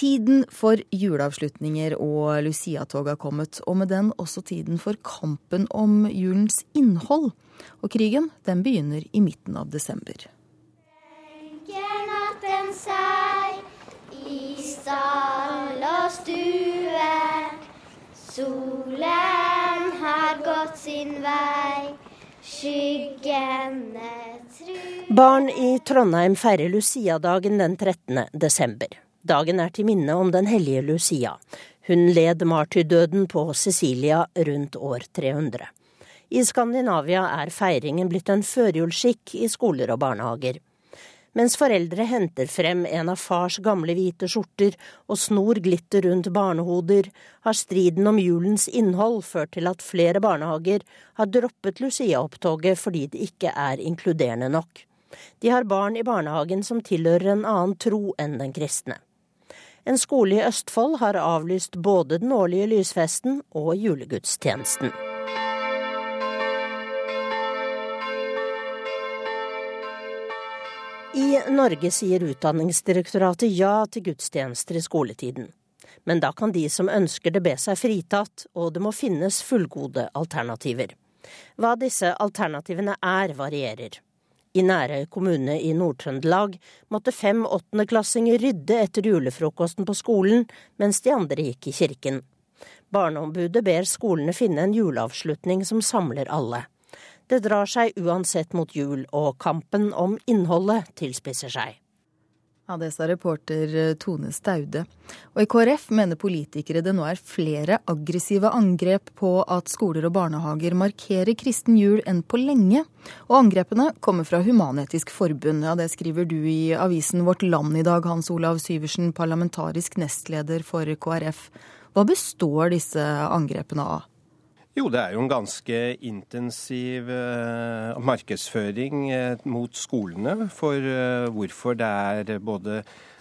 Tiden for juleavslutninger og Lucia-tog har kommet, og med den også tiden for kampen om julens innhold. Og krigen den begynner i midten av desember. Natten seg i stall og stue. Solen har gått sin vei. Skyggene truer Barn i Trondheim feirer Lucia-dagen den 13. desember. Dagen er til minne om den hellige Lucia. Hun led martyrdøden på Sicilia rundt år 300. I Skandinavia er feiringen blitt en førjulsskikk i skoler og barnehager. Mens foreldre henter frem en av fars gamle hvite skjorter og snor glitter rundt barnehoder, har striden om julens innhold ført til at flere barnehager har droppet Lucia-opptoget fordi det ikke er inkluderende nok. De har barn i barnehagen som tilhører en annen tro enn den kristne. En skole i Østfold har avlyst både den årlige lysfesten og julegudstjenesten. I Norge sier Utdanningsdirektoratet ja til gudstjenester i skoletiden. Men da kan de som ønsker det be seg fritatt, og det må finnes fullgode alternativer. Hva disse alternativene er, varierer. I Nærøy kommune i Nord-Trøndelag måtte fem åttendeklassinger rydde etter julefrokosten på skolen, mens de andre gikk i kirken. Barneombudet ber skolene finne en juleavslutning som samler alle. Det drar seg uansett mot jul, og kampen om innholdet tilspisser seg. Ja, Det sa reporter eh, Tone Staude. Og i KrF mener politikere det nå er flere aggressive angrep på at skoler og barnehager markerer kristen jul enn på lenge. Og angrepene kommer fra Human-Etisk Forbund. Ja, Det skriver du i avisen Vårt Land i dag, Hans Olav Syversen, parlamentarisk nestleder for KrF. Hva består disse angrepene av? Jo, det er jo en ganske intensiv uh, markedsføring uh, mot skolene for uh, hvorfor det er både,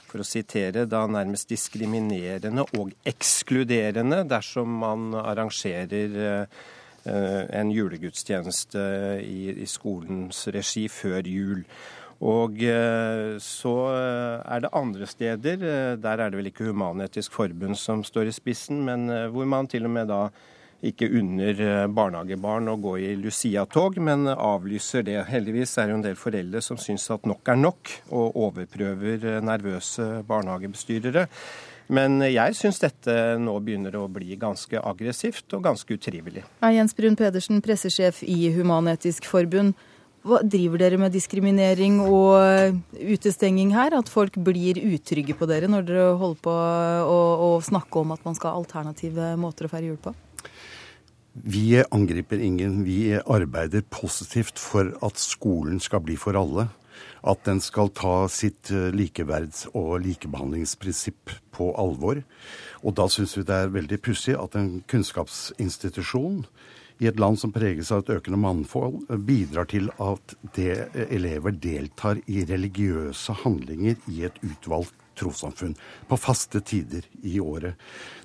for å sitere, da nærmest diskriminerende og ekskluderende dersom man arrangerer en julegudstjeneste i, i, skolens regi før jul. Og så er det andre steder, der er det vel ikke Human-Etisk Forbund som står i spissen, men hvor man til og med da ikke unner eh, barnehagebarn å gå i Lucia-tog, men avlyser det. Heldigvis er det en del foreldre som syns at nok er nok, og overprøver eh, nervøse barnehagebestyrere. Men jeg syns dette nå begynner å bli ganske aggressivt og ganske utrivelig. Er Jens Brun Pedersen, pressesjef i Human-Etisk Forbund. Hva driver dere med diskriminering og eh, utestenging her? At folk blir utrygge på dere når dere holder på å, å snakke om at man skal ha alternative måter å feire jul på? Vi angriper ingen. Vi arbeider positivt for at skolen skal bli for alle. At den skal ta sitt eh, likeverds- og likebehandlingsprinsipp på alvor. Og da syns vi det er veldig pussig at en kunnskapsinstitusjon i et land som preges av et økende mannfold, bidrar til at det elever deltar i religiøse handlinger i et utvalgt trossamfunn på faste tider i året.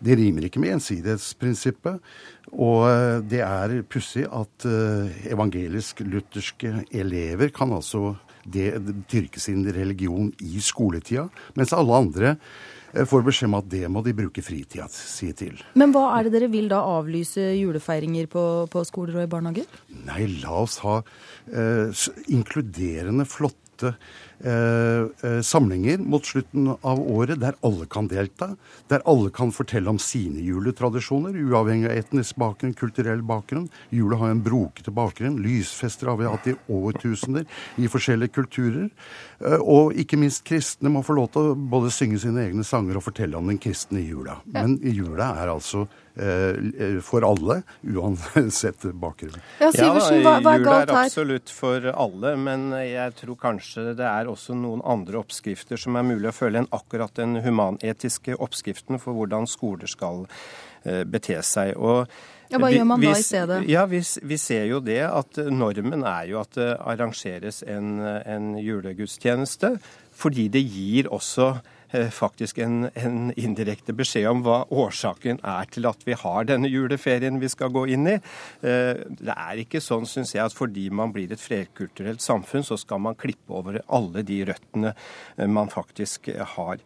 Det rimer ikke med gjensidighetsprinsippet. Og eh, det er pussig at eh, evangelisk-lutherske elever kan altså det, dyrke sin religion i skoletida, mens alle andre eh, får beskjed om at det må de bruke fritida si til. Men hva er det dere vil da avlyse julefeiringer på, på skoler og i barnehager? Nei, la oss ha eh, inkluderende, flotte Eh, eh, samlinger mot slutten av året der alle kan delta. Der alle kan fortelle om sine juletradisjoner, uavhengig av etnisk bakgrunn, kulturell bakgrunn. Jula har en brokete bakgrunn. Lysfester har vi hatt i årtusener i forskjellige kulturer. Eh, og ikke minst kristne må få lov til å både synge sine egne sanger og fortelle om den kristne jula. Men jula er altså for alle, uansett bakgrunn. Ja, Siversen, hva, hva er galt her? Jul er absolutt for alle, men jeg tror kanskje det er også noen andre oppskrifter som er mulig å følge enn akkurat den humanetiske oppskriften for hvordan skoler skal eh, bete seg. Og ja, Hva gjør man da i stedet? Ja, vi, vi, ser jo det at normen er jo at det arrangeres en, en julegudstjeneste, fordi det gir også eh, faktisk en, en, indirekte beskjed om hva årsaken er til at vi har denne juleferien vi skal gå inn i. Eh, det er ikke sånn, syns jeg, at fordi man blir et flerkulturelt samfunn, så skal man klippe over alle de røttene man faktisk har.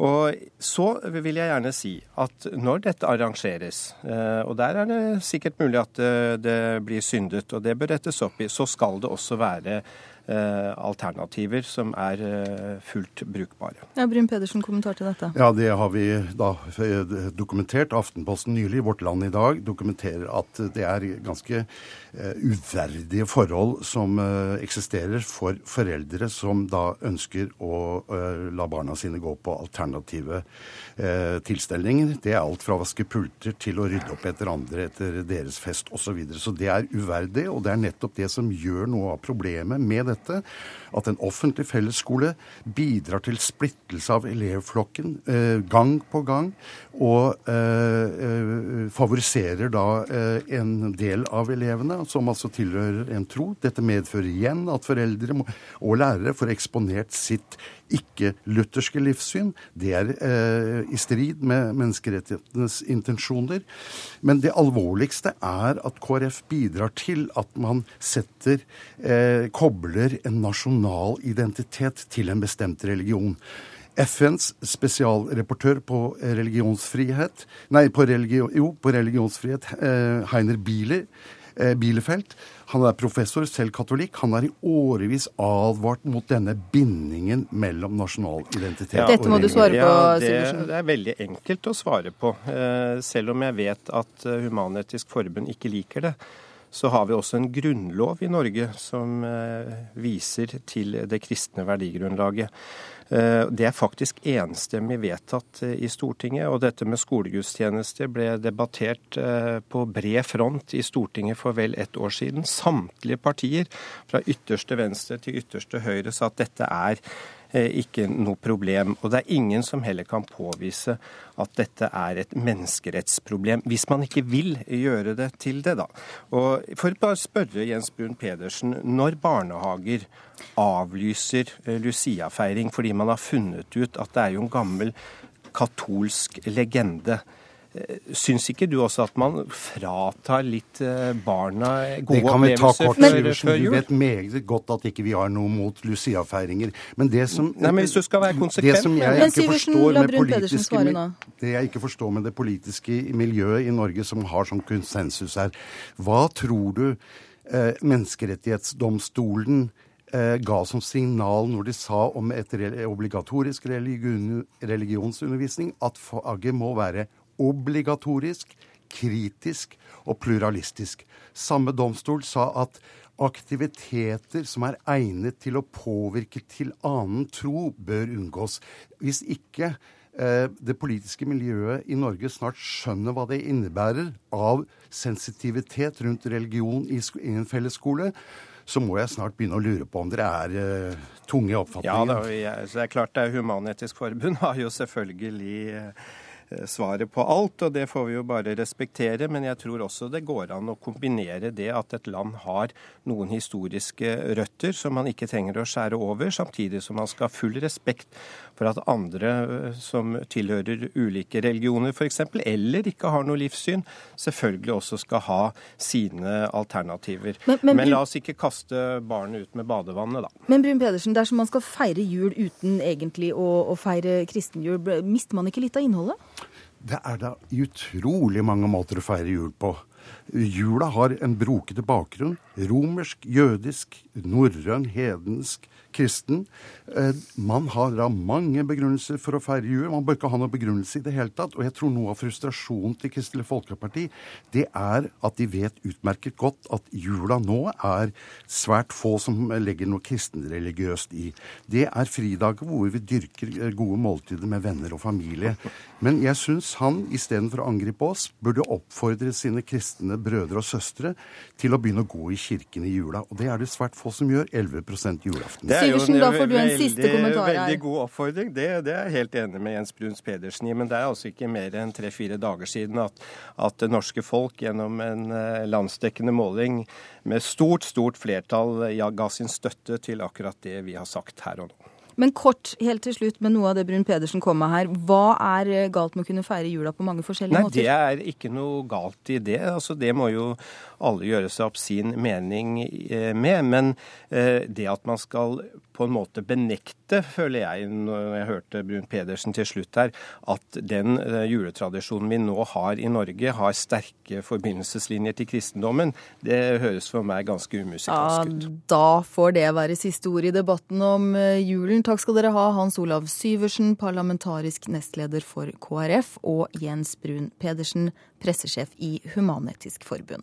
Og så vil jeg gjerne si at når dette arrangeres, og der er det sikkert mulig at det blir syndet, og det bør rettes opp i, så skal det også være Eh, alternativer som er eh, fullt brukbare. Ja, Bryn Pedersen, kommentar til dette? Ja, Det har vi da eh, dokumentert. Aftenposten nylig, Vårt Land i dag, dokumenterer at det er ganske uverdige forhold som eksisterer for foreldre som da ønsker å la barna sine gå på alternative tilstelninger. Det er alt fra å vaske pulter til å rydde opp etter andre etter deres fest osv. Så, videre. så det er uverdig, og det er nettopp det som gjør noe av problemet med det dette at en offentlig fellesskole bidrar til splittelse av elevflokken eh, gang på gang, og eh, eh, favoriserer da eh, en del av elevene som altså tilhører en tro. Dette medfører igjen at foreldre må, og lærere får eksponert sitt ikke-lutherske livssyn. Det er eh, i strid med menneskerettighetenes intensjoner. Men det alvorligste er at KrF bidrar til at man setter eh, kobler en nasjonal identitet til en bestemt religion. FNs spesialreportør på religionsfrihet Nei, på, religion, jo, på religionsfrihet, eh, Heiner Bieler, eh, Bielefeld, han er professor, selv katolikk. Han har i årevis advart mot denne bindingen mellom nasjonal identitet ja, Dette må du svare på, ja, det, det, er veldig enkelt å svare på. Eh, selv om jeg vet at Human-Etisk Forbund ikke liker det. Så har vi også en grunnlov i Norge som eh, viser til det kristne verdigrunnlaget. Eh, det er faktisk enstemmig vedtatt eh, i Stortinget, og dette med skolegudstjenester ble debattert på bred front i Stortinget for vel ett år siden. Samtlige partier, fra ytterste venstre til ytterste høyre, sa at dette er ikke noe problem. Og det er ingen som heller kan påvise at dette er et menneskerettsproblem, hvis man ikke vil gjøre det til det, da. Og For å spørre Jens Brun Pedersen, når barnehager avlyser eh, Lucia-feiring fordi man har funnet ut at det er jo en gammel katolsk legende. Syns ikke du også at man fratar litt eh, barna gode opplevelser før, før, jul? Du vet meget godt at ikke vi har noe mot Lucia-feiringer. Men det som Nei, men hvis du skal være konsekvent det som jeg ikke forstår med politiske, Det jeg ikke forstår med det politiske miljøet i Norge som har sånn konsensus her, hva tror du eh, Menneskerettighetsdomstolen Eh, ga som signal når de sa om et obligatorisk religion, religionsundervisning at faget må være obligatorisk, kritisk og pluralistisk. Samme domstol sa at aktiviteter som er egnet til å påvirke til annen tro, bør unngås. Hvis ikke eh, det politiske miljøet i Norge snart skjønner hva det innebærer av sensitivitet rundt religion i, en fellesskole, så må jeg snart begynne å lure på om dere er uh, tunge i oppfatningen. Ja, det er, klart det er Human-Etisk Forbund har jo selvfølgelig Eh, svaret på alt, og det får vi jo bare respektere. Men jeg tror også det går an å kombinere det at et land har noen historiske røtter som man ikke trenger å skjære over, samtidig som man skal ha full respekt for at andre eh, som tilhører ulike religioner f.eks., eller ikke har noe livssyn, selvfølgelig også skal ha sine alternativer. Men, men, men la oss ikke kaste barnet ut med badevannet, da. Men Brun Pedersen, dersom man skal feire jul uten egentlig å, å feire kristenjul, mister man ikke litt av innholdet? Det er da utrolig mange måter å feire jul på. Jula har en brokete bakgrunn. Romersk, jødisk, norrøn, hedensk, kristen. Eh, man har da mange begrunnelser for å feire jul. Man bør ikke ha noen begrunnelse i det hele tatt. Og jeg tror noe av frustrasjonen til Kristelig Folkeparti, det er at de vet utmerket godt at jula nå er svært få som legger noe kristenreligiøst i. Det er fridager hvor vi dyrker eh, gode måltider med venner og familie. Men jeg syns han istedenfor å angripe oss, burde oppfordre sine kristne brødre og søstre til å begynne å gå i kirken i jula. Og det er det svært få som gjør. 11% julaften. Det er jo en, da får du en veldig, siste kommentar her. Veldig god oppfordring. Det, det, er jeg helt enig med Jens Bruns Pedersen i. Men det er altså ikke mer enn tre-fire dager siden at, at, det norske folk gjennom en eh, landsdekkende måling med stort, stort flertall ja, ga sin støtte til akkurat det vi har sagt her og nå. Men kort, helt til slutt med noe av det Brun Pedersen kom med her. Hva er eh, galt med å kunne feire jula på mange forskjellige Nei, måter? Det er ikke noe galt i det. Altså, det må jo alle gjøre seg opp sin mening eh, med. Men eh, det at man skal på en måte benekte, føler jeg, når jeg hørte Brun Pedersen til slutt her, at den juletradisjonen vi nå har i Norge, har sterke forbindelseslinjer til kristendommen, det høres for meg ganske umusikalsk ut. Ja, da får det være siste ord i debatten om julen. Takk skal dere ha, Hans Olav Syversen, parlamentarisk nestleder for KrF, og Jens Brun Pedersen, pressesjef i Human-Etisk Forbund.